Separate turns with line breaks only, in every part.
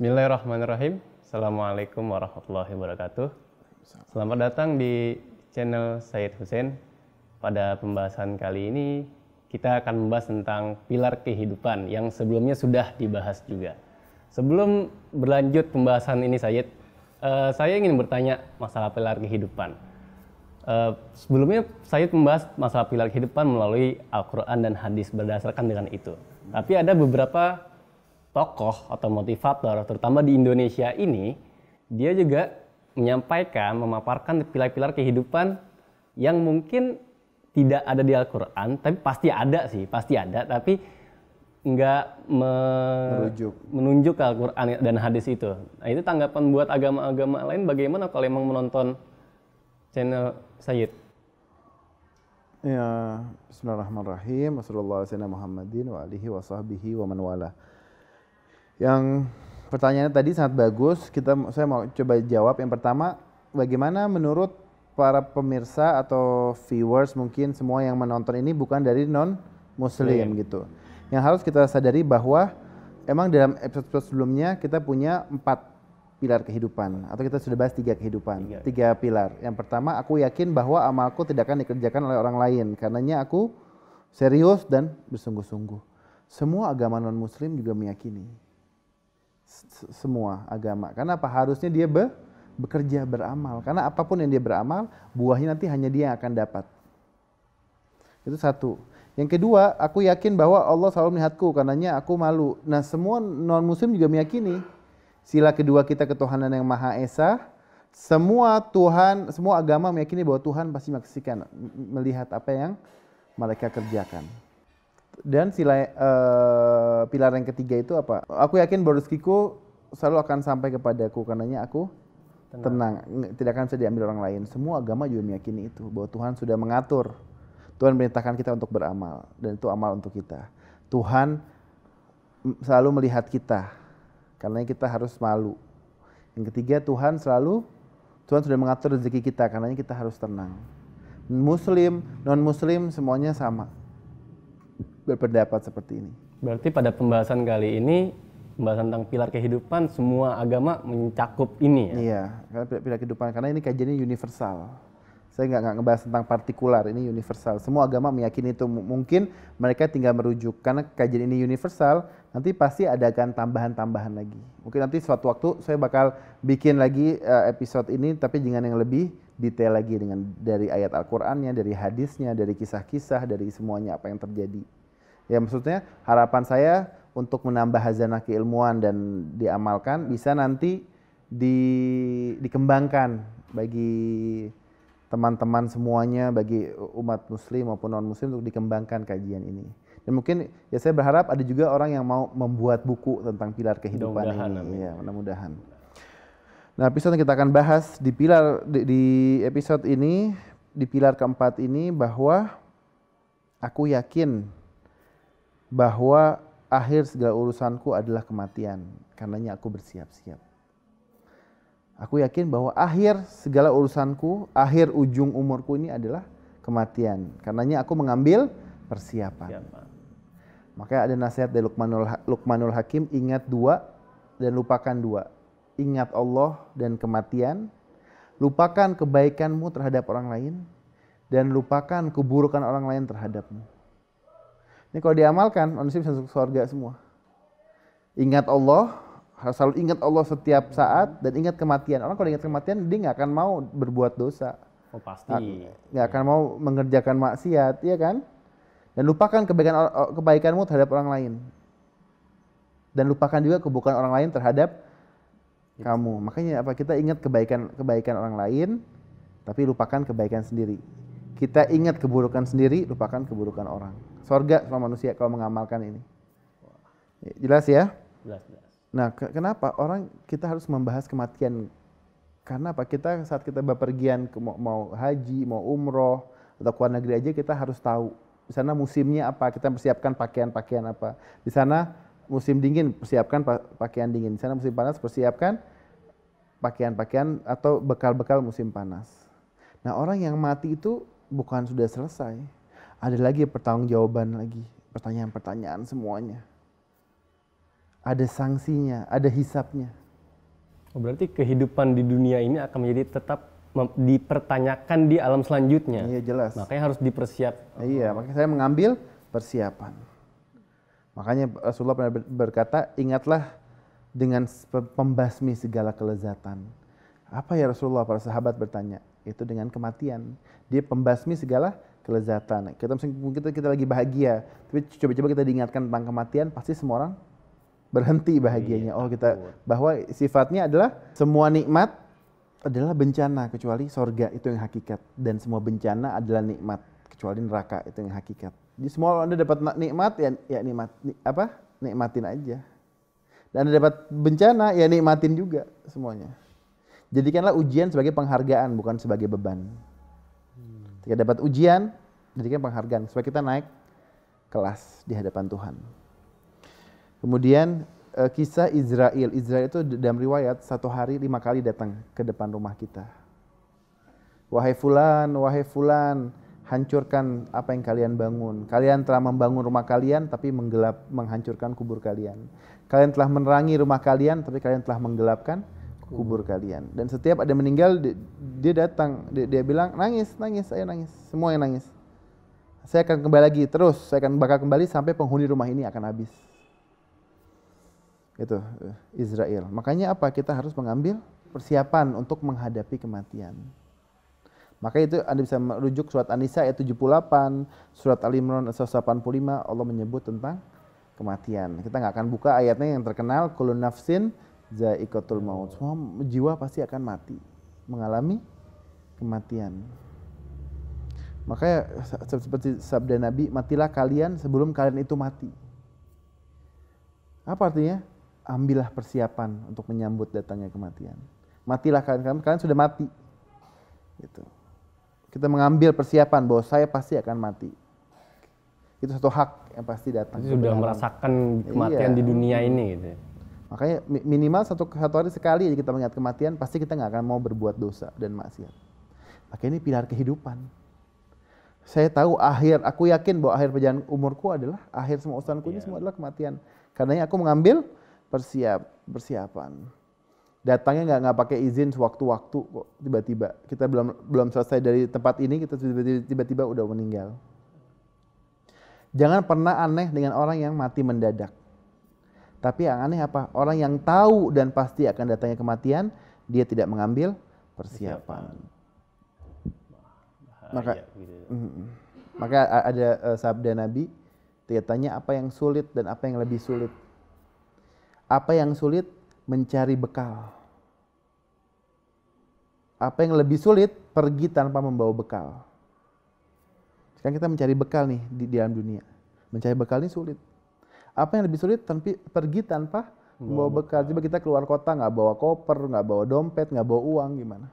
Bismillahirrahmanirrahim. Assalamualaikum warahmatullahi wabarakatuh. Selamat datang di channel Said Hussein. Pada pembahasan kali ini kita akan membahas tentang pilar kehidupan yang sebelumnya sudah dibahas juga. Sebelum berlanjut pembahasan ini Said, uh, saya ingin bertanya masalah pilar kehidupan. Uh, sebelumnya saya membahas masalah pilar kehidupan melalui Al-Quran dan hadis berdasarkan dengan itu. Tapi ada beberapa tokoh atau motivator, terutama di Indonesia ini, dia juga menyampaikan, memaparkan pilar-pilar kehidupan yang mungkin tidak ada di Al-Quran, tapi pasti ada sih, pasti ada, tapi nggak me
Merujuk.
menunjuk ke Al-Quran dan hadis itu. Nah itu tanggapan buat agama-agama lain bagaimana kalau emang menonton channel Sayyid?
Ya, Bismillahirrahmanirrahim. Wassalamualaikum Muhammadin wa alihi wa sahbihi wa man wala. Yang pertanyaannya tadi sangat bagus. Kita saya mau coba jawab. Yang pertama, bagaimana menurut para pemirsa atau viewers mungkin semua yang menonton ini bukan dari non muslim gitu. Yang harus kita sadari bahwa emang dalam episode sebelumnya kita punya empat pilar kehidupan atau kita sudah bahas tiga kehidupan tiga. tiga pilar yang pertama aku yakin bahwa amalku tidak akan dikerjakan oleh orang lain karenanya aku serius dan bersungguh-sungguh semua agama non muslim juga meyakini semua agama. Karena apa? Harusnya dia be bekerja beramal. Karena apa pun yang dia beramal buahnya nanti hanya dia yang akan dapat. Itu satu. Yang kedua aku yakin bahwa Allah selalu melihatku. Karenanya aku malu. Nah semua non muslim juga meyakini. Sila kedua kita ketuhanan yang Maha Esa. Semua Tuhan, semua agama meyakini bahwa Tuhan pasti menyaksikan, melihat apa yang mereka kerjakan. Dan sila uh, pilar yang ketiga itu apa? Aku yakin rezekiku selalu akan sampai kepadaku karenanya aku tenang. tenang, tidak akan bisa diambil orang lain. Semua agama juga meyakini itu bahwa Tuhan sudah mengatur. Tuhan merintahkan kita untuk beramal dan itu amal untuk kita. Tuhan selalu melihat kita karena kita harus malu. Yang ketiga Tuhan selalu Tuhan sudah mengatur rezeki kita karena kita harus tenang. Muslim, non muslim semuanya sama. Berpendapat seperti ini.
Berarti pada pembahasan kali ini pembahasan tentang pilar kehidupan semua agama mencakup ini ya.
Iya, karena pilar kehidupan karena ini kajiannya universal. Saya nggak nggak ngebahas tentang partikular, ini universal. Semua agama meyakini itu mungkin mereka tinggal merujuk karena kajian ini universal. Nanti pasti ada kan tambahan-tambahan lagi. Mungkin nanti suatu waktu saya bakal bikin lagi uh, episode ini, tapi dengan yang lebih detail lagi dengan dari ayat Al-Qur'annya, dari hadisnya, dari kisah-kisah, dari semuanya apa yang terjadi. Ya maksudnya harapan saya untuk menambah hazanah keilmuan dan diamalkan bisa nanti di, dikembangkan bagi teman-teman semuanya bagi umat muslim maupun non muslim untuk dikembangkan kajian ini. Dan mungkin ya saya berharap ada juga orang yang mau membuat buku tentang pilar kehidupan mudah ini. Ya, mudah-mudahan. Nah, episode yang kita akan bahas di pilar di, di episode ini di pilar keempat ini bahwa aku yakin bahwa akhir segala urusanku adalah kematian. Karenanya aku bersiap-siap. Aku yakin bahwa akhir segala urusanku, akhir ujung umurku ini adalah kematian. Karenanya aku mengambil persiapan. Siapa? Makanya ada nasihat dari Luqmanul, Luqmanul Hakim, ingat dua dan lupakan dua. Ingat Allah dan kematian, lupakan kebaikanmu terhadap orang lain, dan lupakan keburukan orang lain terhadapmu. Ini kalau diamalkan, manusia bisa masuk surga semua. Ingat Allah, harus selalu ingat Allah setiap saat dan ingat kematian. Orang kalau ingat kematian dia nggak akan mau berbuat dosa.
Oh pasti.
Nggak akan mau mengerjakan maksiat, ya kan? Dan lupakan kebaikan kebaikanmu terhadap orang lain. Dan lupakan juga keburukan orang lain terhadap Itu. kamu. Makanya apa? Kita ingat kebaikan kebaikan orang lain, tapi lupakan kebaikan sendiri. Kita ingat keburukan sendiri, lupakan keburukan orang. Sorga sama manusia kalau mengamalkan ini. Jelas ya?
Jelas, jelas.
Nah, ke kenapa orang kita harus membahas kematian? Karena apa? Kita saat kita bepergian ke mau, mau haji, mau umroh atau ke luar negeri aja kita harus tahu di sana musimnya apa, kita persiapkan pakaian-pakaian apa. Di sana musim dingin persiapkan pakaian dingin. Di sana musim panas persiapkan pakaian-pakaian atau bekal-bekal musim panas. Nah, orang yang mati itu bukan sudah selesai. Ada lagi pertanggungjawaban lagi, pertanyaan-pertanyaan semuanya ada sanksinya, ada hisapnya.
Oh, berarti kehidupan di dunia ini akan menjadi tetap dipertanyakan di alam selanjutnya.
Iya jelas.
Makanya harus dipersiap.
Iya, makanya saya mengambil persiapan. Makanya Rasulullah pernah ber- berkata, ingatlah dengan pe- pembasmi segala kelezatan. Apa ya Rasulullah? Para sahabat bertanya. Itu dengan kematian. Dia pembasmi segala kelezatan. Kita mungkin kita, kita lagi bahagia, tapi coba-coba kita diingatkan tentang kematian, pasti semua orang berhenti bahagianya. Oh kita bahwa sifatnya adalah semua nikmat adalah bencana kecuali sorga itu yang hakikat dan semua bencana adalah nikmat kecuali neraka itu yang hakikat. Jadi semua anda dapat nikmat ya ya nikmat ni- apa nikmatin aja. Dan anda dapat bencana ya nikmatin juga semuanya. Jadikanlah ujian sebagai penghargaan bukan sebagai beban. Ketika dapat ujian, jadikan penghargaan supaya kita naik kelas di hadapan Tuhan. Kemudian eh, kisah Israel. Israel itu dalam riwayat satu hari lima kali datang ke depan rumah kita. Wahai fulan, wahai fulan, hancurkan apa yang kalian bangun. Kalian telah membangun rumah kalian tapi menggelap, menghancurkan kubur kalian. Kalian telah menerangi rumah kalian tapi kalian telah menggelapkan kubur kalian. Dan setiap ada meninggal di- dia datang, dia, bilang nangis, nangis, saya nangis, semua yang nangis. Saya akan kembali lagi terus, saya akan bakal kembali sampai penghuni rumah ini akan habis itu eh, Israel. Makanya apa? Kita harus mengambil persiapan untuk menghadapi kematian. Maka itu Anda bisa merujuk surat An-Nisa ayat 78, surat Al-Imran ayat 185 Allah menyebut tentang kematian. Kita nggak akan buka ayatnya yang terkenal kullu nafsin za'iqatul maut. Semua jiwa pasti akan mati, mengalami kematian. Makanya se- seperti sabda Nabi, matilah kalian sebelum kalian itu mati. Apa artinya? Ambillah persiapan untuk menyambut datangnya kematian. Matilah kalian, kalian, kalian sudah mati. Gitu. Kita mengambil persiapan bahwa saya pasti akan mati. Itu satu hak yang pasti datang.
Sudah merasakan kematian
Iya.
di dunia ini gitu. Ya.
Makanya mi- minimal satu, satu hari sekali aja kita mengingat kematian, pasti kita nggak akan mau berbuat dosa dan maksiat. Makanya ini pilar kehidupan. Saya tahu akhir, aku yakin bahwa akhir perjalanan umurku adalah akhir semua urusanku ini semua adalah kematian. Karenanya aku mengambil persiap persiapan. Datangnya nggak nggak pakai izin sewaktu-waktu kok tiba-tiba. Kita belum belum selesai dari tempat ini kita tiba-tiba udah meninggal. Jangan pernah aneh dengan orang yang mati mendadak. Tapi yang aneh apa? Orang yang tahu dan pasti akan datangnya kematian, dia tidak mengambil persiapan. Maka
gitu.
Mm. Maka ada eh, sabda Nabi, dia tanya apa yang sulit dan apa yang lebih sulit. Apa yang sulit mencari bekal. Apa yang lebih sulit pergi tanpa membawa bekal. Sekarang kita mencari bekal nih di, di dalam dunia. Mencari bekal ini sulit. Apa yang lebih sulit tanpa pergi tanpa membawa bekal. Coba kita keluar kota nggak bawa koper, nggak bawa dompet, nggak bawa uang gimana?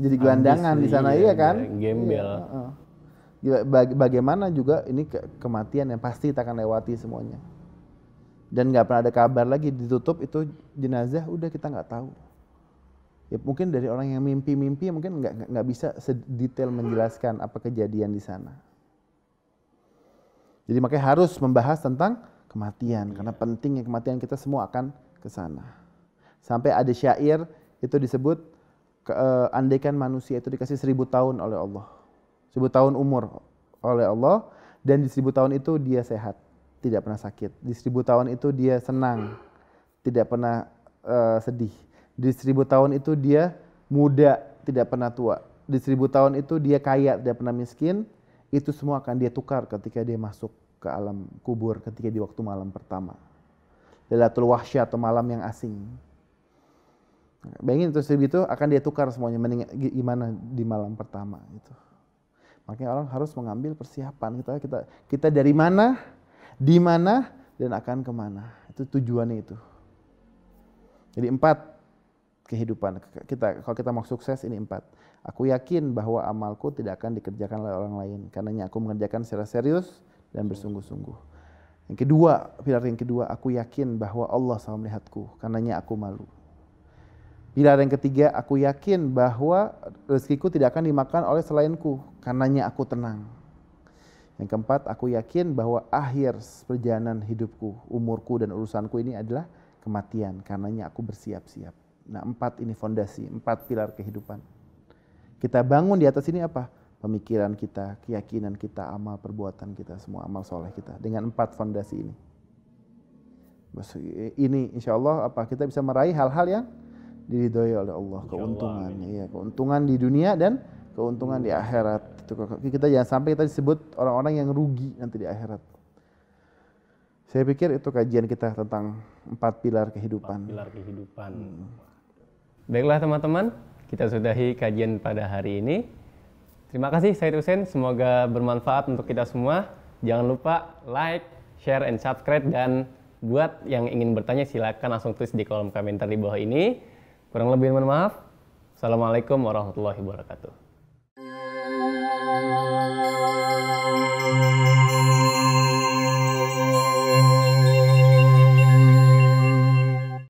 Jadi gelandangan di sana iya kan?
Gembel.
Heeh. Gila, baga- bagaimana juga ini ke- kematian yang pasti kita akan lewati semuanya. Dan nggak pernah ada kabar lagi ditutup itu jenazah udah kita nggak tahu. Ya mungkin dari orang yang mimpi-mimpi mungkin nggak- nggak bisa sedetail menjelaskan apa kejadian di sana. Jadi makanya harus membahas tentang kematian karena pentingnya kematian kita semua akan ke sana. Sampai ada syair itu disebut ke, eh, andaikan manusia itu dikasih seribu tahun oleh Allah, seribu tahun umur oleh Allah dan di seribu tahun itu dia sehat, tidak pernah sakit. Di seribu tahun itu dia senang, tidak pernah eh, sedih. Di seribu tahun itu dia muda, tidak pernah tua. Di seribu tahun itu dia kaya, tidak pernah miskin. Itu semua akan dia tukar ketika dia masuk ke alam kubur ketika di waktu malam pertama. Lailatul wahsyah atau malam yang asing. Bayangin terus itu akan dia tukar semuanya mending gi- gimana di malam pertama itu. Makanya orang harus mengambil persiapan kita kita kita dari mana, di mana dan akan ke mana. Itu tujuannya itu. Jadi empat kehidupan kita kalau kita mau sukses ini empat. Aku yakin bahwa amalku tidak akan dikerjakan oleh orang lain karenanya aku mengerjakan secara serius dan bersungguh-sungguh. Yang kedua, pilar yang kedua, aku yakin bahwa Allah selalu melihatku karenanya aku malu. Pilar yang ketiga, aku yakin bahwa rezekiku tidak akan dimakan oleh selainku, karenanya aku tenang. Yang keempat, aku yakin bahwa akhir perjalanan hidupku, umurku dan urusanku ini adalah kematian. Karenanya aku bersiap-siap. Nah, empat ini fondasi, empat pilar kehidupan. Kita bangun di atas ini apa? Pemikiran kita, keyakinan kita, amal perbuatan kita, semua amal soleh kita. Dengan empat fondasi ini. Ini insya Allah apa kita bisa meraih hal-hal yang diridhoi oleh Allah. Keuntungan, ya, keuntungan di dunia dan keuntungan di akhirat. Kita jangan sampai kita disebut orang-orang yang rugi nanti di akhirat. Saya pikir itu kajian kita tentang empat pilar kehidupan.
Empat pilar kehidupan. Hmm. Baiklah teman-teman, kita sudahi kajian pada hari ini. Terima kasih Said Hussein, semoga bermanfaat untuk kita semua. Jangan lupa like, share, and subscribe. Dan buat yang ingin bertanya silakan langsung tulis di kolom komentar di bawah ini. Kurang lebih mohon maaf. Assalamualaikum warahmatullahi wabarakatuh.